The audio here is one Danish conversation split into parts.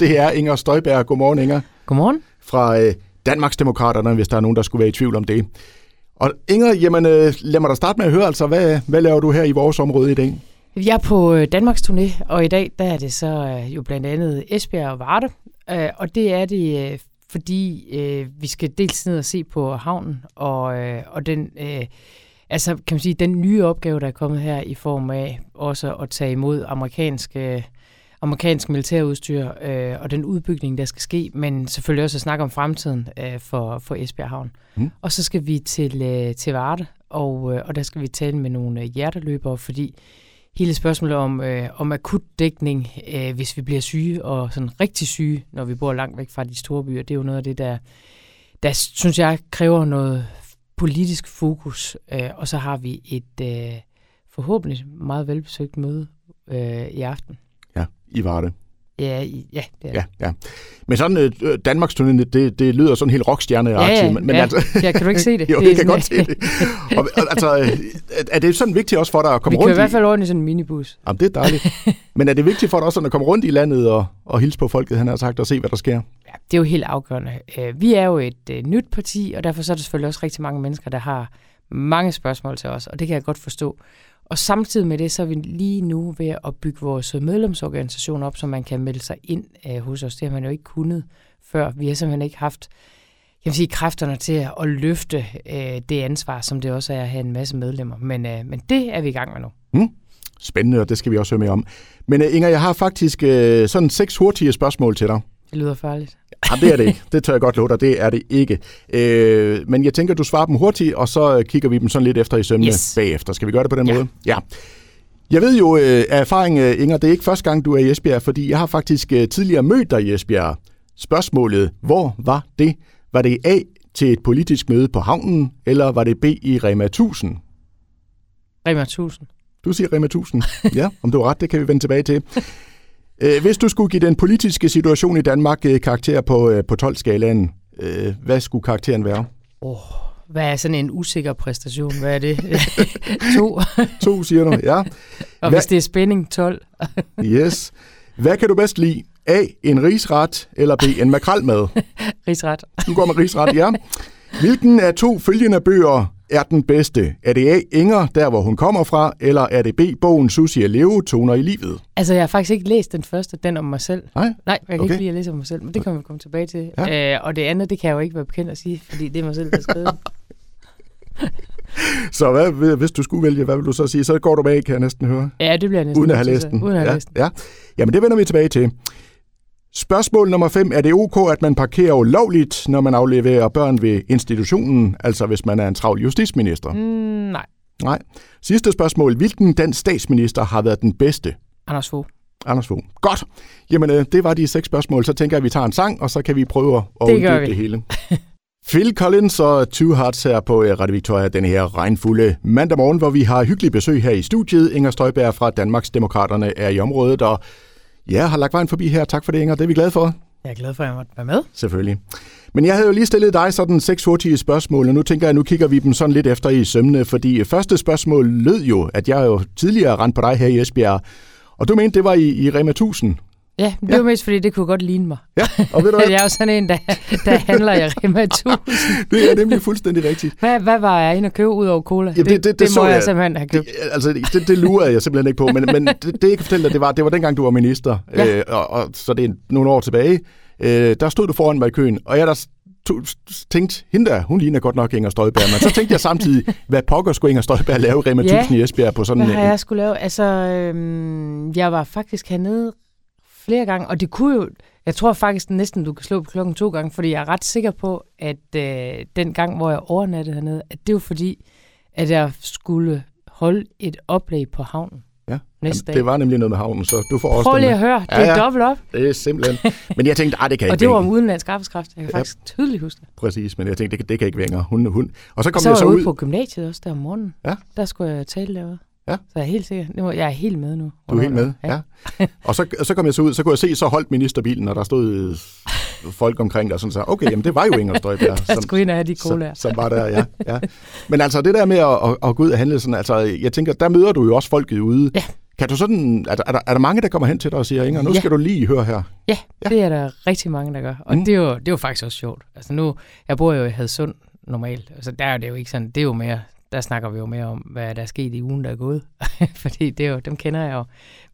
Det er Inger Støjberg. Godmorgen, Inger. Godmorgen. Fra øh, Danmarksdemokraterne, hvis der er nogen, der skulle være i tvivl om det. Og Inger, jamen, øh, lad mig da starte med at høre, altså, hvad, hvad laver du her i vores område i dag? Jeg er på øh, Danmarks turné, og i dag der er det så øh, jo blandt andet Esbjerg og Varde. Øh, og det er det, øh, fordi øh, vi skal dels ned og se på havnen, og, øh, og den, øh, altså, kan man sige, den nye opgave, der er kommet her i form af også at tage imod amerikanske amerikansk militærudstyr øh, og den udbygning, der skal ske, men selvfølgelig også at snakke om fremtiden øh, for, for Esbjerg Havn. Mm. Og så skal vi til, øh, til Varde, og, øh, og der skal vi tale med nogle øh, hjerteløbere, fordi hele spørgsmålet om, øh, om akutdækning, øh, hvis vi bliver syge, og sådan rigtig syge, når vi bor langt væk fra de store byer, det er jo noget af det, der, der synes jeg kræver noget politisk fokus. Øh, og så har vi et øh, forhåbentlig meget velbesøgt møde øh, i aften i Varde. Ja, ja, det er ja, ja. Men sådan øh, Danmarks turné, det, det lyder sådan helt rockstjerne ja, ja, men, men ja. altså, ja, kan du ikke se det? jo, det jeg kan godt se det. Og, altså, øh, er det sådan vigtigt også for dig at komme rundt Vi kan i hvert fald rundt i sådan en minibus. Jamen, det er dejligt. men er det vigtigt for dig også at komme rundt i landet og, og hilse på folket, han har sagt, og se, hvad der sker? Ja, det er jo helt afgørende. Øh, vi er jo et uh, nyt parti, og derfor så er der selvfølgelig også rigtig mange mennesker, der har mange spørgsmål til os, og det kan jeg godt forstå. Og samtidig med det, så er vi lige nu ved at bygge vores medlemsorganisation op, så man kan melde sig ind uh, hos os. Det har man jo ikke kunnet før. Vi har simpelthen ikke haft jeg vil sige, kræfterne til at løfte uh, det ansvar, som det også er at have en masse medlemmer. Men, uh, men det er vi i gang med nu. Mm. Spændende, og det skal vi også høre mere om. Men uh, Inger, jeg har faktisk uh, sådan seks hurtige spørgsmål til dig. Det lyder farligt. Ja, det er det ikke. Det tør jeg godt love dig. Det er det ikke. Øh, men jeg tænker, du svarer dem hurtigt, og så kigger vi dem sådan lidt efter i sømne yes. bagefter. Skal vi gøre det på den ja. måde? Ja. Jeg ved jo øh, af erfaring, øh, Inger, det er ikke første gang, du er i Esbjerg, fordi jeg har faktisk øh, tidligere mødt dig i Esbjerg. Spørgsmålet, hvor var det? Var det A til et politisk møde på havnen, eller var det B i Rema 1000? Rema 1000. Du siger Rema 1000. Ja, om du har ret, det kan vi vende tilbage til. Øh, hvis du skulle give den politiske situation i Danmark øh, karakter på, øh, på 12-skalaen, hvad skulle karakteren være? Oh, hvad er sådan en usikker præstation? Hvad er det? to. to, siger du, ja. Og hvad? hvis det er spænding, 12. yes. Hvad kan du bedst lide? A. En risret, eller B. En makrelmad? risret. Du går med risret, ja. Hvilken af to følgende bøger er den bedste? Er det A. Inger, der hvor hun kommer fra, eller er det B. Bogen Susie og Leo, toner i livet? Altså, jeg har faktisk ikke læst den første, den om mig selv. Nej? Nej, jeg kan okay. ikke lide at læse om mig selv, men det kan vi komme tilbage til. Ja. Øh, og det andet, det kan jeg jo ikke være bekendt at sige, fordi det er mig selv, der skrevet Så hvad, hvis du skulle vælge, hvad vil du så sige? Så går du med, kan jeg næsten høre. Ja, det bliver næsten. Uden at have læst den. Uden at have ja, læst den. Ja. Jamen, det vender vi tilbage til. Spørgsmål nummer 5. Er det ok, at man parkerer ulovligt, når man afleverer børn ved institutionen, altså hvis man er en travl justitsminister? Mm, nej. Nej. Sidste spørgsmål. Hvilken dansk statsminister har været den bedste? Anders Fogh. Anders Fogh. Godt. Jamen, øh, det var de seks spørgsmål. Så tænker jeg, at vi tager en sang, og så kan vi prøve at det uddybe det hele. Phil Collins og Two Hearts her på øh, Radio Victoria den her regnfulde mandag morgen, hvor vi har hyggelig besøg her i studiet. Inger Støjberg fra Danmarks Demokraterne er i området, og Ja, har lagt vejen forbi her. Tak for det, Inger. Det er vi glade for. Jeg er glad for, at jeg måtte være med. Selvfølgelig. Men jeg havde jo lige stillet dig sådan seks hurtige spørgsmål, og nu tænker jeg, at nu kigger vi dem sådan lidt efter i sømne, fordi første spørgsmål lød jo, at jeg jo tidligere rent på dig her i Esbjerg, og du mente, det var i, i Rema 1000. Ja, det ja. var mest fordi, det kunne godt ligne mig. Ja, og ved du hvad? jeg er jo sådan en, der, der handler i Rema 1000. det er nemlig fuldstændig rigtigt. Hvad, hvad var jeg inde og købe ud over cola? Ja, det, det, det, det må jeg, jeg simpelthen have købt. Det, altså, det, det lurer jeg simpelthen ikke på, men, men det, det, jeg kan fortælle dig, det var, det var dengang, du var minister, ja. øh, og, og, så det er nogle år tilbage. Øh, der stod du foran mig i køen, og jeg der tænkte, hende der, hun ligner godt nok Inger Støjberg, men så tænkte jeg samtidig, hvad pokker skulle Inger Støjberg lave Rema ja. 1000 i Esbjerg på sådan en... har jeg skulle lave? Altså, øhm, jeg var faktisk hernede flere gange, og det kunne jo, jeg tror faktisk næsten, du kan slå på klokken to gange, fordi jeg er ret sikker på, at øh, den gang, hvor jeg overnattede hernede, at det var fordi, at jeg skulle holde et oplæg på havnen. Ja, næste Jamen, det var nemlig noget med havnen, så du får også Prøv lige at høre, det ja, ja. dobbelt op. Det er simpelthen. Men jeg tænkte, ah, det kan ikke Og det var om udenlandsk arbejdskraft, jeg kan ja. faktisk tydeligt huske det. Præcis, men jeg tænkte, det, det kan ikke være hun, hun. Og så kom og så jeg så ud på gymnasiet også der om morgenen. Ja. Der skulle jeg tale derude. Ja. Så jeg er helt sikker. Nu, jeg er helt med nu. Du er helt med, ja. ja. og så, så kom jeg så ud, så kunne jeg se, så holdt ministerbilen, og der stod folk omkring der, og sådan så, okay, jamen det var jo Inger Støjberg. som, skulle ind og have de colaer. Som, som var der, ja, ja. Men altså det der med at, at, at gå ud og handle sådan, altså jeg tænker, der møder du jo også folket ude. Ja. Kan du sådan, er der, er, der, er der mange, der kommer hen til dig og siger, Inger, nu ja. skal du lige høre her? Ja, ja, det er der rigtig mange, der gør. Og mm. det, er jo, det er jo faktisk også sjovt. Altså nu, jeg bor jo i Hadsund normalt, altså der er det jo ikke sådan, det er jo mere, der snakker vi jo mere om, hvad der er sket i ugen, der er gået. Fordi det er jo, dem kender jeg jo.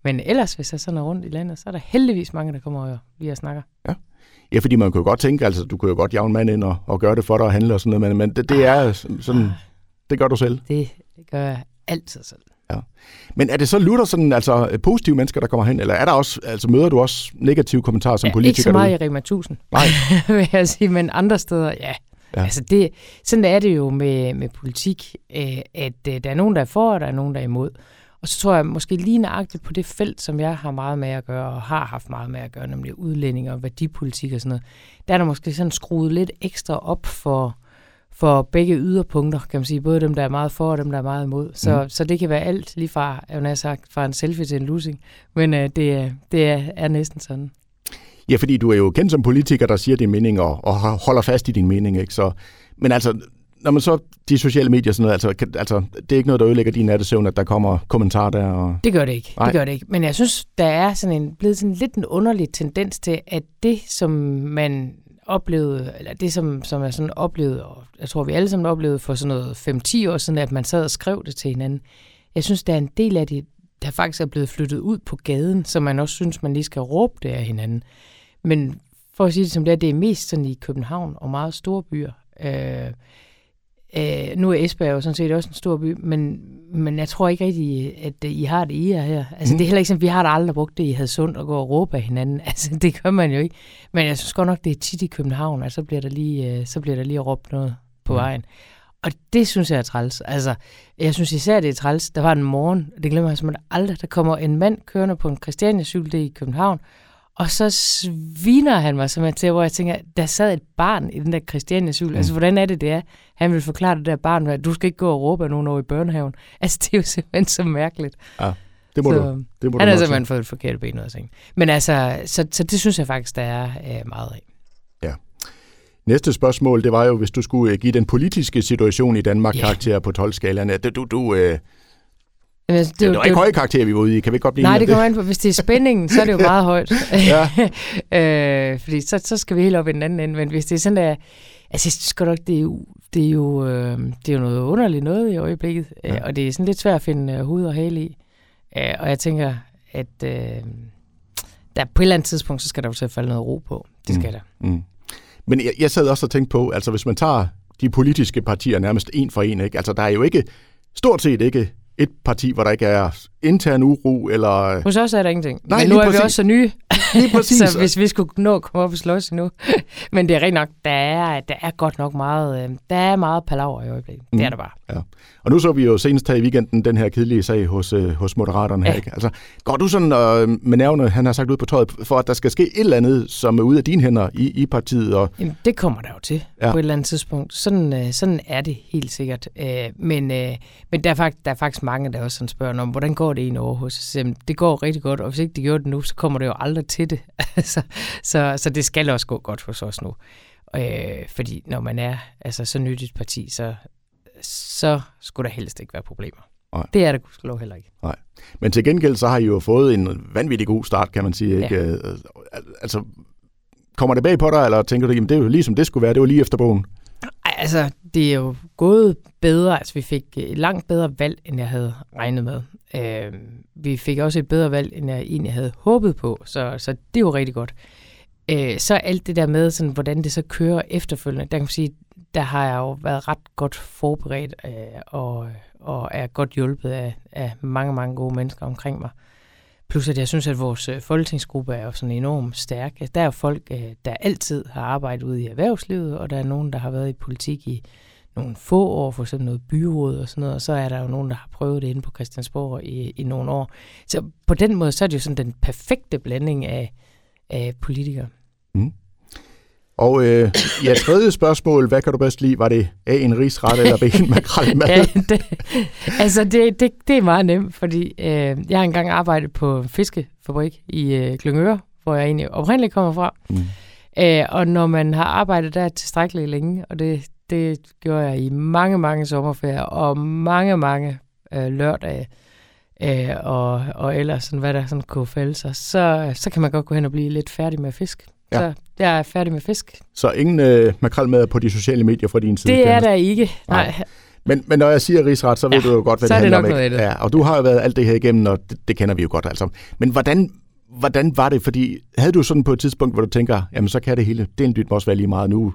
Men ellers, hvis jeg sådan er rundt i landet, så er der heldigvis mange, der kommer og vi og snakker. Ja. Ja, fordi man kunne jo godt tænke, altså du kunne jo godt jage en mand ind og, og gøre det for dig og handle og sådan noget, men, men det, det er sådan, det gør du selv. Det, det gør jeg altid selv. Ja. Men er det så lutter sådan, altså positive mennesker, der kommer hen, eller er der også, altså møder du også negative kommentarer som ja, politiker? Ikke så meget derude? i Rema 1000, Nej. vil jeg sige, men andre steder, ja. Ja. Altså det, sådan er det jo med, med politik, øh, at øh, der er nogen, der er for, og der er nogen, der er imod. Og så tror jeg måske lige nøjagtigt på det felt, som jeg har meget med at gøre, og har haft meget med at gøre, nemlig udlænding og værdipolitik og sådan noget, der er der måske sådan skruet lidt ekstra op for, for begge yderpunkter, kan man sige. Både dem, der er meget for, og dem, der er meget imod. Så, mm. så det kan være alt lige fra, jeg har sagt, fra en selfie til en losing. Men øh, det, det er, er næsten sådan. Ja, fordi du er jo kendt som politiker, der siger din mening og, og holder fast i din mening. Ikke? Så, men altså, når man så de sociale medier sådan noget, altså, kan, altså, det er ikke noget, der ødelægger din nattesøvn, at der kommer kommentarer der? Og... Det gør det ikke. Nej. Det gør det ikke. Men jeg synes, der er sådan en, blevet sådan lidt en underlig tendens til, at det, som man oplevede, eller det, som, som jeg sådan oplevede, og jeg tror, vi alle sammen oplevede for sådan noget 5-10 år siden, at man sad og skrev det til hinanden. Jeg synes, der er en del af det, der faktisk er blevet flyttet ud på gaden, så man også synes, man lige skal råbe det af hinanden. Men for at sige det som det er, det er mest sådan i København og meget store byer. Øh, Øh, nu er Esbjerg jo sådan set også en stor by, men, men jeg tror ikke rigtig, at I har det i jer her. Altså, mm. det er heller ikke sådan, vi har da aldrig brugt det i sundt og gå og råbe af hinanden. Altså, det gør man jo ikke. Men jeg synes godt nok, det er tit i København, at så bliver der lige, øh, så bliver der lige råbt noget på mm. vejen. Og det synes jeg er træls. Altså, jeg synes især, det er træls. Der var en morgen, det glemmer jeg simpelthen aldrig, der kommer en mand kørende på en Christiania-cykel i København, og så sviner han mig simpelthen til, hvor jeg tænker, der sad et barn i den der Christiania cykel. Mm. Altså, hvordan er det, det er? Han vil forklare det der barn, at du skal ikke gå og råbe af nogen over i børnehaven. Altså, det er jo simpelthen så mærkeligt. Ja, det må så, du. Det må han har simpelthen fået et forkert ben ud af. Men altså, så, så det synes jeg faktisk, der er øh, meget af. Ja. Næste spørgsmål, det var jo, hvis du skulle øh, give den politiske situation i Danmark yeah. karakter på 12-skalaen. Du, du, øh, Jamen, altså, det, det, det var ikke høje karakterer, vi var ude i. Kan vi godt blive Nej, det kommer an på. Hvis det er spændingen, så er det jo meget højt. øh, fordi så, så skal vi helt op i den anden ende. Men hvis det er sådan der... Altså, jeg synes godt det er jo, det er jo, øh, det er jo noget underligt noget i øjeblikket. Ja. Øh, og det er sådan lidt svært at finde øh, hoved og hale i. Øh, og jeg tænker, at øh, der på et eller andet tidspunkt, så skal der jo til at falde noget ro på. Det skal mm. der. Mm. Men jeg, jeg sad også og tænkte på, altså hvis man tager de politiske partier nærmest en for en, ikke? altså der er jo ikke, stort set ikke et parti, hvor der ikke er intern uro, eller... Hos os er der ingenting. Nej, Men nu er præcis. vi også så nye, lige præcis. så hvis vi skulle nå at komme op og slås nu. Men det er rigtig nok, der er, der er godt nok meget, øh, der er meget palaver i øjeblikket. Mm. Det er der bare. Ja. Og nu så vi jo senest her i weekenden den her kedelige sag hos, øh, hos Moderaterne. Ja. Her, ikke? Altså, går du sådan øh, med nervene, han har sagt ud på tøjet, for at der skal ske et eller andet, som er ude af dine hænder i, i partiet? Og... Jamen, det kommer der jo til ja. på et eller andet tidspunkt. Sådan, øh, sådan er det helt sikkert. Øh, men øh, men der, er faktisk, der er faktisk mange, der også sådan spørger om, hvordan går det egentlig over hos os? Det går rigtig godt, og hvis ikke det gjorde det nu, så kommer det jo aldrig til det. så, så, så det skal også gå godt hos os nu. Øh, fordi når man er altså, så nyt et parti, så, så skulle der helst ikke være problemer. Nej. Det er der lov heller ikke. Nej. Men til gengæld så har I jo fået en vanvittig god start, kan man sige. Ikke? Ja. Altså, kommer det bag på dig, eller tænker du, at det er jo lige som det skulle være, det var lige efter bogen? Ej, altså, det er jo gået bedre. Altså, vi fik et langt bedre valg, end jeg havde regnet med. Øh, vi fik også et bedre valg, end jeg egentlig havde håbet på, så, så det er jo rigtig godt. Øh, så alt det der med, sådan, hvordan det så kører efterfølgende, der kan man sige, der har jeg jo været ret godt forberedt øh, og, og er godt hjulpet af, af mange, mange gode mennesker omkring mig. Plus at jeg synes, at vores øh, folketingsgruppe er jo sådan enormt stærk. Altså, der er folk, øh, der altid har arbejdet ude i erhvervslivet, og der er nogen, der har været i politik i nogle få år, for eksempel noget byråd og sådan noget, og så er der jo nogen, der har prøvet det inde på Christiansborg i, i nogle år. Så på den måde, så er det jo sådan den perfekte blanding af, af politikere. Og øh, ja, tredje spørgsmål, hvad kan du bedst lide? Var det A, en risret eller B, en makrelmad? ja, det, altså det, det, det er meget nemt, fordi øh, jeg har engang arbejdet på en fiskefabrik i øh, Klyngøre, hvor jeg egentlig oprindeligt kommer fra. Mm. Øh, og når man har arbejdet der tilstrækkeligt længe, og det, det gjorde jeg i mange, mange sommerferier og mange, mange øh, lørdage, øh, og, og ellers sådan, hvad der sådan kunne falde sig, så, så kan man godt gå hen og blive lidt færdig med fisk. Ja. Så jeg er færdig med fisk. Så ingen øh, makrelmad på de sociale medier fra din side? Det er der ikke, nej. nej. Men, men når jeg siger rigsret, så ved ja, du jo godt, hvad det handler om. Så er det nok noget Ja, og du har jo været alt det her igennem, og det, det kender vi jo godt altså. Men hvordan, hvordan var det? Fordi havde du sådan på et tidspunkt, hvor du tænker, jamen så kan det hele, det må også være lige meget nu,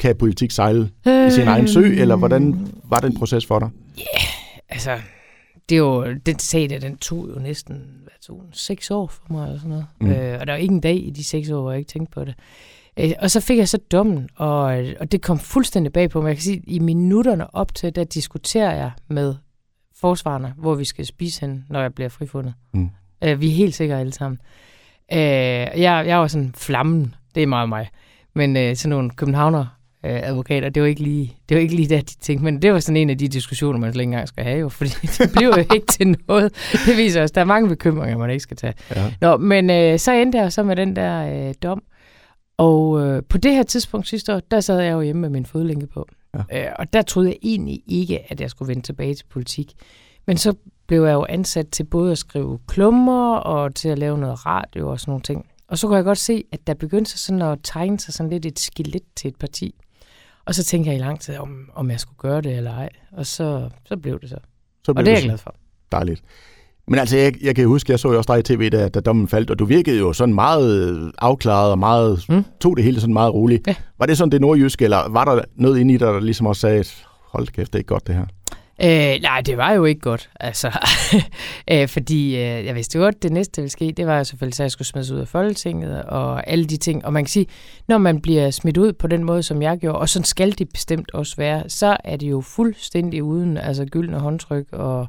kan politik sejle øh, i sin egen sø, eller hvordan var den proces for dig? Ja, yeah, altså, det er jo, den sag der, den tog jo næsten, hvad tog seks år for mig, eller sådan noget. Mm. Øh, og der var ikke en dag i de seks år, hvor jeg ikke tænkte på det. Øh, og så fik jeg så dommen, og, og det kom fuldstændig bag på mig. Jeg kan sige, i minutterne op til, der diskuterer jeg med forsvarerne, hvor vi skal spise hen, når jeg bliver frifundet. Mm. Øh, vi er helt sikre alle sammen. Øh, jeg, jeg var sådan flammen, det er meget mig. Men øh, sådan nogle københavner øh, advokater, det var, ikke lige, det var ikke lige der, de tænkte. Men det var sådan en af de diskussioner, man slet ikke engang skal have jo, fordi det bliver jo ikke til noget. Det viser os, der er mange bekymringer, man ikke skal tage. Ja. Nå, men øh, så endte jeg så med den der øh, dom, og øh, på det her tidspunkt sidste år, der sad jeg jo hjemme med min fodlænke på. Ja. Øh, og der troede jeg egentlig ikke, at jeg skulle vende tilbage til politik. Men så blev jeg jo ansat til både at skrive klummer og til at lave noget radio og sådan nogle ting. Og så kunne jeg godt se, at der begyndte sig sådan at tegne sig sådan lidt et skelet til et parti. Og så tænkte jeg i lang tid, om, om jeg skulle gøre det eller ej. Og så, så blev det så. så blev og det er jeg glad for. Dejligt. Men altså, jeg, jeg kan huske, jeg så jo også dig i tv, da, da dommen faldt, og du virkede jo sådan meget afklaret og meget, mm. tog det hele sådan meget roligt. Ja. Var det sådan det nordjyske, eller var der noget inde i dig, der ligesom også sagde, hold kæft, det er ikke godt det her? Øh, nej, det var jo ikke godt, altså. øh, fordi øh, jeg vidste godt, det næste der ville ske, det var jo selvfølgelig, at jeg skulle smides ud af Folketinget og alle de ting. Og man kan sige, når man bliver smidt ud på den måde, som jeg gjorde, og sådan skal det bestemt også være, så er det jo fuldstændig uden altså gyldne håndtryk og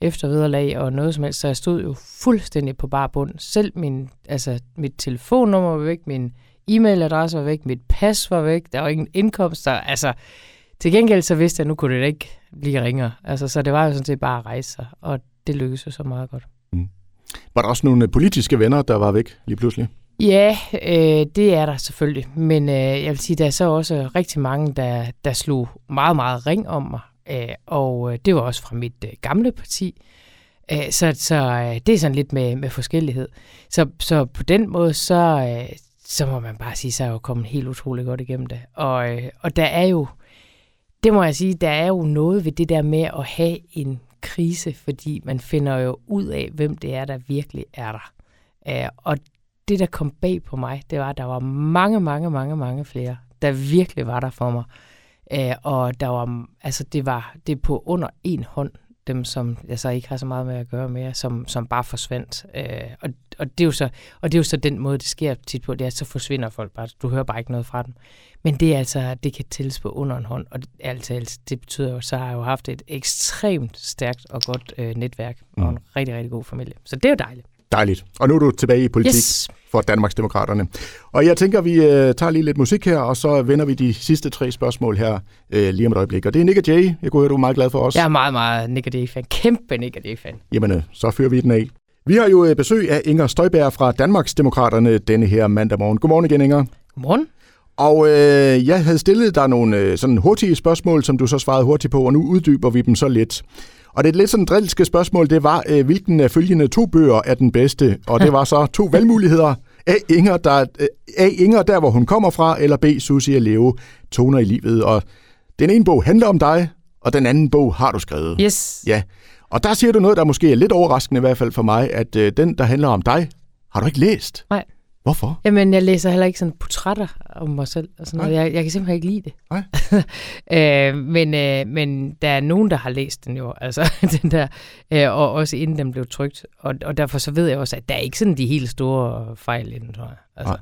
eftervederlag og noget som helst, så jeg stod jo fuldstændig på bar bund. Selv min, altså, mit telefonnummer var væk, min e-mailadresse var væk, mit pas var væk, der var ingen indkomst. Der, altså, til gengæld så vidste jeg, at nu kunne det ikke blive ringere. Altså, så det var jo sådan set bare at rejse sig, og det lykkedes jo så meget godt. Mm. Var der også nogle politiske venner, der var væk lige pludselig? Ja, øh, det er der selvfølgelig. Men øh, jeg vil sige, der er så også rigtig mange, der, der slog meget, meget ring om mig. Øh, og øh, det var også fra mit øh, gamle parti. Øh, så så øh, det er sådan lidt med, med forskellighed. Så, så på den måde, så, øh, så må man bare sige, så er jeg jo kommet helt utrolig godt igennem det. Og, øh, og der er jo, det må jeg sige, der er jo noget ved det der med at have en krise, fordi man finder jo ud af, hvem det er, der virkelig er der. Øh, og det, der kom bag på mig, det var, at der var mange, mange, mange, mange flere, der virkelig var der for mig. Øh, og der var, altså det var det på under en hånd, dem som jeg så ikke har så meget med at gøre med, som, som bare forsvandt. Øh, og, og, det er jo så, og det er jo så den måde, det sker tit på, det er, at så forsvinder folk bare. Du hører bare ikke noget fra dem. Men det er altså, det kan tælles på under en hånd, og det, altså, det betyder jo, så har jeg jo haft et ekstremt stærkt og godt øh, netværk, mm. og en rigtig, rigtig god familie. Så det er jo dejligt. Dejligt. Og nu er du tilbage i politik yes. for Danmarksdemokraterne. Og jeg tænker, vi øh, tager lige lidt musik her, og så vender vi de sidste tre spørgsmål her øh, lige om et øjeblik. Og det er Nick Jay. Jeg kunne høre, du er meget glad for os. Jeg er meget, meget Nick Jay-fan. Kæmpe Nick Jay-fan. Jamen, øh, så fører vi den af. Vi har jo øh, besøg af Inger Støjberg fra Danmarksdemokraterne denne her mandag morgen. Godmorgen igen, Inger. Godmorgen. Og øh, jeg havde stillet dig nogle øh, sådan hurtige spørgsmål, som du så svarede hurtigt på, og nu uddyber vi dem så lidt. Og det lidt sådan drilske spørgsmål, det var, øh, hvilken af følgende to bøger er den bedste? Og det var så to valgmuligheder. A. Inger, der, øh, A. Inger, der hvor hun kommer fra, eller B. Susie og Leo, toner i livet. Og den ene bog handler om dig, og den anden bog har du skrevet. Yes. Ja. Og der siger du noget, der måske er lidt overraskende i hvert fald for mig, at øh, den, der handler om dig, har du ikke læst. Nej. Hvorfor? Jamen, jeg læser heller ikke sådan portrætter om mig selv. Og sådan noget. Jeg, jeg kan simpelthen ikke lide det. Nej. øh, men, øh, men der er nogen, der har læst den jo, altså den der, øh, og også inden den blev trygt. Og, og derfor så ved jeg også, at der er ikke sådan de helt store fejl i den, tror jeg. Altså,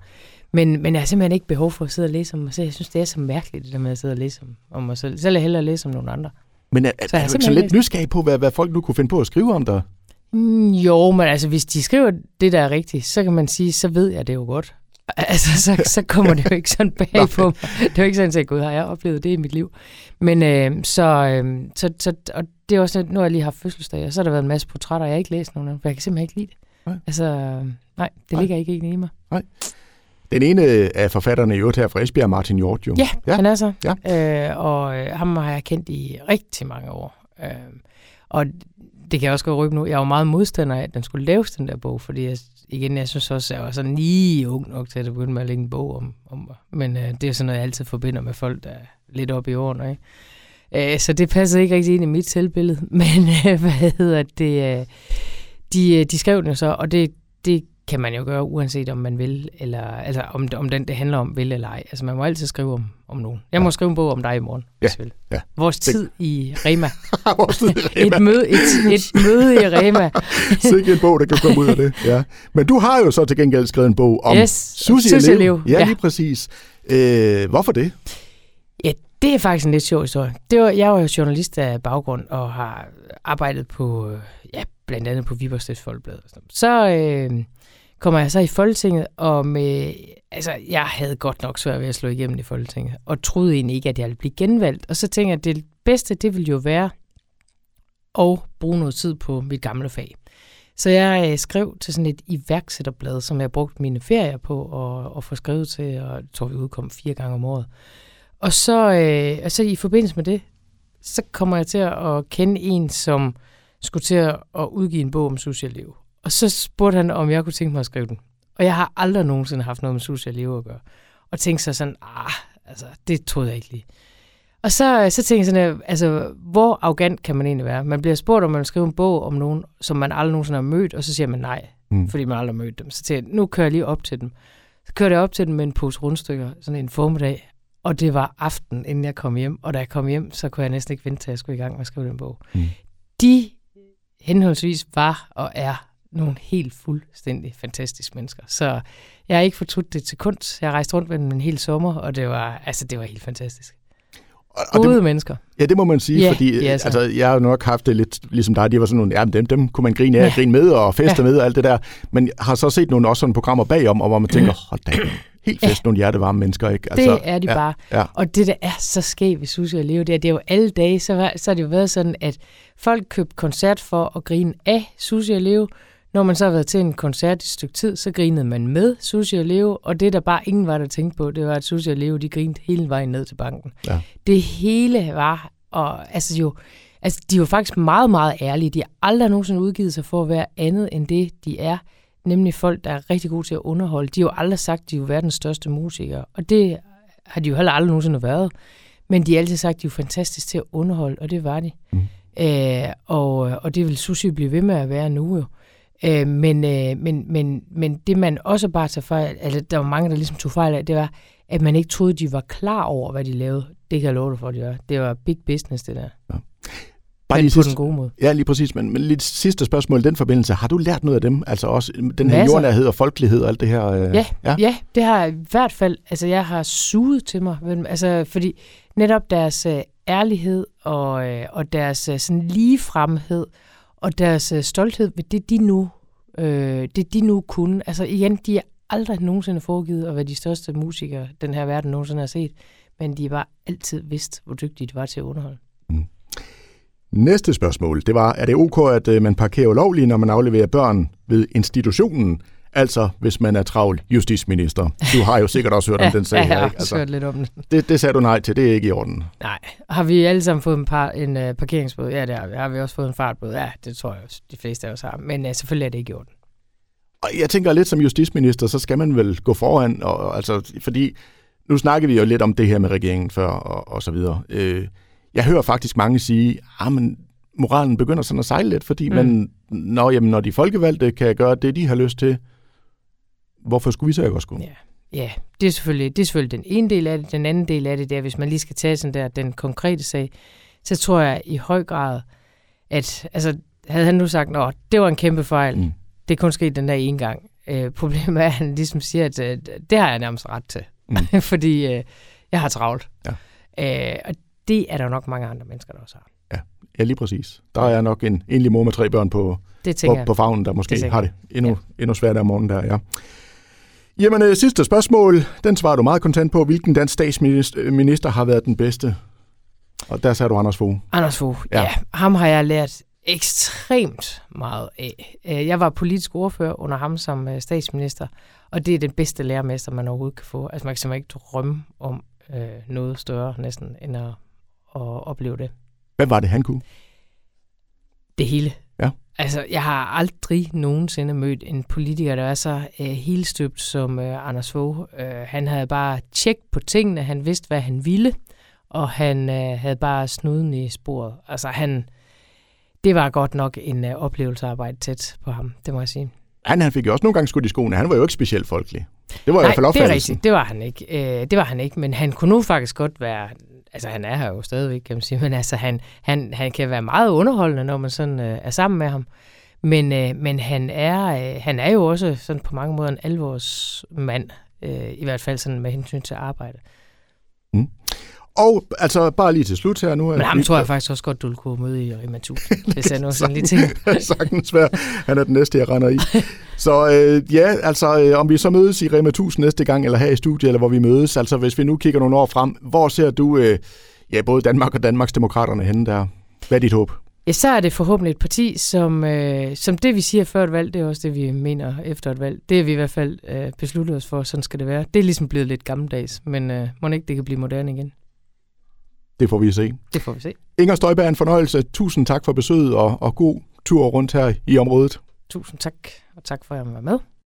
men, men jeg har simpelthen ikke behov for at sidde og læse om mig selv. Jeg synes, det er så mærkeligt, det der med at sidde og læse om, om mig selv. Vil jeg hellere læse om nogen andre. Men er, så er, er du ikke så lidt nysgerrig på, hvad, hvad folk nu kunne finde på at skrive om dig? Mm, jo, men altså, hvis de skriver det, der er rigtigt, så kan man sige, så ved jeg det jo godt. Altså, så, så kommer det jo ikke sådan bag på mig. Det er jo ikke sådan, at gud, har jeg oplevet det i mit liv. Men øh, så, øh, så, så, og det er også, nu har jeg lige haft fødselsdag, og så har der været en masse portrætter, jeg har ikke læst nogen af for jeg kan simpelthen ikke lide det. Nej. Altså, nej, det nej. ligger ikke i mig. Nej. Den ene af forfatterne i øvrigt her fra Esbjerg, Martin Hjort, jo. Ja, ja. han er så. Ja. Øh, og øh, ham har jeg kendt i rigtig mange år. Øh, og det kan jeg også godt røbe nu. Jeg var meget modstander af, at den skulle laves, den der bog, fordi jeg, igen, jeg synes også, at jeg var sådan lige ung nok til at begynde med at lægge en bog om, om men øh, det er sådan noget, jeg altid forbinder med folk, der er lidt oppe i årene, ikke? Øh, så det passede ikke rigtig ind i mit selvbillede, men øh, hvad hedder det? Øh, de, øh, de skrev den jo så, og det, det kan man jo gøre, uanset om man vil, eller altså om, om den, det handler om, vil eller ej. Altså man må altid skrive om, om nogen. Jeg må ja. skrive en bog om dig i morgen, ja. hvis vil. Ja. Vores tid i Rema. Vores tid i Rema. et, møde, et, et møde i Rema. Sikke en bog, der kan komme ud af det. Ja. Men du har jo så til gengæld skrevet en bog om yes, sushi, sushi liv. Ja, ja, lige præcis. Øh, hvorfor det? Ja, det er faktisk en lidt sjov historie. Det var, jeg var jo journalist af baggrund og har arbejdet på, ja, blandt andet på Viborg Folkeblad. Så øh, kommer jeg så i Folketinget, og med, altså, jeg havde godt nok svært ved at slå igennem i Folketinget, og troede egentlig ikke, at jeg ville blive genvalgt. Og så tænkte jeg, at det bedste, det ville jo være at bruge noget tid på mit gamle fag. Så jeg øh, skrev til sådan et iværksætterblad, som jeg brugte mine ferier på at, at få skrevet til, og jeg tror, vi udkom fire gange om året. Og så, øh, og så i forbindelse med det, så kommer jeg til at kende en, som skulle til at udgive en bog om socialliv. Og så spurgte han, om jeg kunne tænke mig at skrive den. Og jeg har aldrig nogensinde haft noget med socialliv at gøre. Og tænkte så sådan, ah, altså, det troede jeg ikke lige. Og så, så tænkte jeg sådan, altså, hvor arrogant kan man egentlig være? Man bliver spurgt, om man vil skrive en bog om nogen, som man aldrig nogensinde har mødt, og så siger man nej, mm. fordi man aldrig har mødt dem. Så tænkte jeg, nu kører jeg lige op til dem. Så kørte jeg op til dem med en pose rundstykker, sådan en formiddag, og det var aften, inden jeg kom hjem. Og da jeg kom hjem, så kunne jeg næsten ikke vente til, at jeg skulle i gang med at skrive den bog. Mm. De henholdsvis var og er nogle helt fuldstændig fantastiske mennesker. Så jeg har ikke fortrudt det til kunst. Jeg har rejst rundt med dem en hel sommer, og det var, altså, det var helt fantastisk. Og, og Gode det, mennesker. Ja, det må man sige, yeah, fordi yeah, altså, jeg har nok haft det lidt ligesom dig. De var sådan nogle, ja, dem, dem kunne man grine af, ja. grine med og feste ja. med og alt det der. Men har så set nogle også sådan programmer bagom, hvor man tænker, hold da, helt fest ja. nogle hjertevarme mennesker, ikke? Altså, det er de ja, bare. Ja. Og det, der er så skævt ved Susie og Leo, det er, det er jo alle dage, så, var, så har det jo været sådan, at folk købte koncert for at grine af Susie og Leo, når man så har været til en koncert i et stykke tid, så grinede man med Susie og Leo, og det der bare ingen var, der tænkte på, det var, at Susie og Leo, de grinede hele vejen ned til banken. Ja. Det hele var, og altså jo, altså de var faktisk meget, meget ærlige. De har aldrig nogensinde udgivet sig for at være andet end det, de er. Nemlig folk, der er rigtig gode til at underholde. De har jo aldrig sagt, at de er verdens største musikere, og det har de jo heller aldrig nogensinde været. Men de har altid sagt, at de er fantastiske til at underholde, og det var de. Mm. Æh, og, og det vil Susie blive ved med at være nu jo. Øh, men, øh, men, men, men det man også bare tager fejl, altså der var mange, der ligesom tog fejl af, det var, at man ikke troede, de var klar over, hvad de lavede. Det kan jeg love dig for, at de var. Det var big business, det der. Ja. Bare lige sidste, den gode måde. Ja, lige præcis. Men, men lidt sidste spørgsmål i den forbindelse. Har du lært noget af dem? Altså også den her Masser. jordnærhed og folkelighed og alt det her? Øh, ja, ja, ja, det har i hvert fald. Altså, jeg har suget til mig. Altså, fordi netop deres øh, ærlighed og, øh, og deres øh, sådan ligefremhed, og deres øh, stolthed ved det, de nu, øh, det, de nu kunne. Altså igen, de er aldrig nogensinde foregivet at være de største musikere, den her verden nogensinde har set, men de var altid vidst, hvor dygtige de var til at underholde. Mm. Næste spørgsmål, det var, er det ok, at øh, man parkerer ulovligt, når man afleverer børn ved institutionen? Altså, hvis man er travl justitsminister. Du har jo sikkert også hørt ja, om den sag ja, her, ikke? Altså, hørt lidt om den. Det, det sagde du nej til, det er ikke i orden. Nej. Har vi alle sammen fået en, par, en uh, parkeringsbåd? Ja, det har vi. Har vi også fået en fartbåd? Ja, det tror jeg også, de fleste af os har. Men uh, selvfølgelig er det ikke i orden. Og jeg tænker lidt som justitsminister, så skal man vel gå foran, og, altså, fordi nu snakker vi jo lidt om det her med regeringen før, og, og så videre. Øh, jeg hører faktisk mange sige, ah, men moralen begynder sådan at sejle lidt, fordi mm. man, når, jamen, når de folkevalgte kan gøre det, de har lyst til, hvorfor skulle vi så ikke også gå? Ja. Ja, det er, selvfølgelig, det er selvfølgelig den ene del af det. Den anden del af det, det er, hvis man lige skal tage sådan der, den konkrete sag, så tror jeg i høj grad, at altså, havde han nu sagt, at det var en kæmpe fejl, mm. det er kun sket den der ene gang. Øh, problemet er, at han ligesom siger, at øh, det har jeg nærmest ret til, mm. fordi øh, jeg har travlt. Ja. Øh, og det er der nok mange andre mennesker, der også har. Ja, ja lige præcis. Der er nok en enlig mor med tre børn på, det på, på fagnen, der måske det har det endnu, ja. endnu sværere om morgenen der, ja. Jamen, øh, sidste spørgsmål. Den svarer du meget kontant på. Hvilken dansk statsminister har været den bedste? Og der sagde du Anders Fogh. Anders Fogh, ja. ja. Ham har jeg lært ekstremt meget af. Øh, jeg var politisk ordfører under ham som øh, statsminister, og det er den bedste lærermester, man overhovedet kan få. Altså man kan simpelthen ikke drømme om øh, noget større næsten, end at, at opleve det. Hvad var det, han kunne? Det hele. Altså, jeg har aldrig nogensinde mødt en politiker, der er så øh, helstøbt som øh, Anders Fogh. Øh, han havde bare tjek på tingene, han vidste, hvad han ville, og han øh, havde bare snuden i sporet. Altså, han, det var godt nok en øh, oplevelse at arbejde tæt på ham, det må jeg sige. Han, han fik jo også nogle gange skudt i skoene. Han var jo ikke specielt folkelig. Det var Nej, i hvert fald opfattelsen. det er rigtigt. Det var han ikke. Øh, det var han ikke, men han kunne nu faktisk godt være... Altså, han er her jo stadigvæk, kan man sige, men altså, han, han, han kan være meget underholdende, når man sådan øh, er sammen med ham. Men, øh, men han, er, øh, han er jo også sådan på mange måder en alvorsmand, øh, i hvert fald sådan med hensyn til arbejde. Øh, og altså bare lige til slut her nu. Men ham tror jeg faktisk også godt, du kunne møde i Rema 1000, hvis jeg nu sådan lige tænker. Sagtens være. Han er den næste, jeg render i. Så øh, ja, altså øh, om vi så mødes i Rema 1000 næste gang, eller her i studiet, eller hvor vi mødes, altså hvis vi nu kigger nogle år frem, hvor ser du øh, ja, både Danmark og Danmarks Demokraterne henne der? Hvad er dit håb? Ja, så er det forhåbentlig et parti, som, øh, som det vi siger før et valg, det er også det, vi mener efter et valg. Det er vi i hvert fald øh, besluttet os for, sådan skal det være. Det er ligesom blevet lidt gammeldags, men øh, må ikke det kan blive moderne igen. Det får vi se. Det får vi se. Inger Støjberg, en fornøjelse. Tusind tak for besøget, og, og god tur rundt her i området. Tusind tak, og tak for at jeg var med.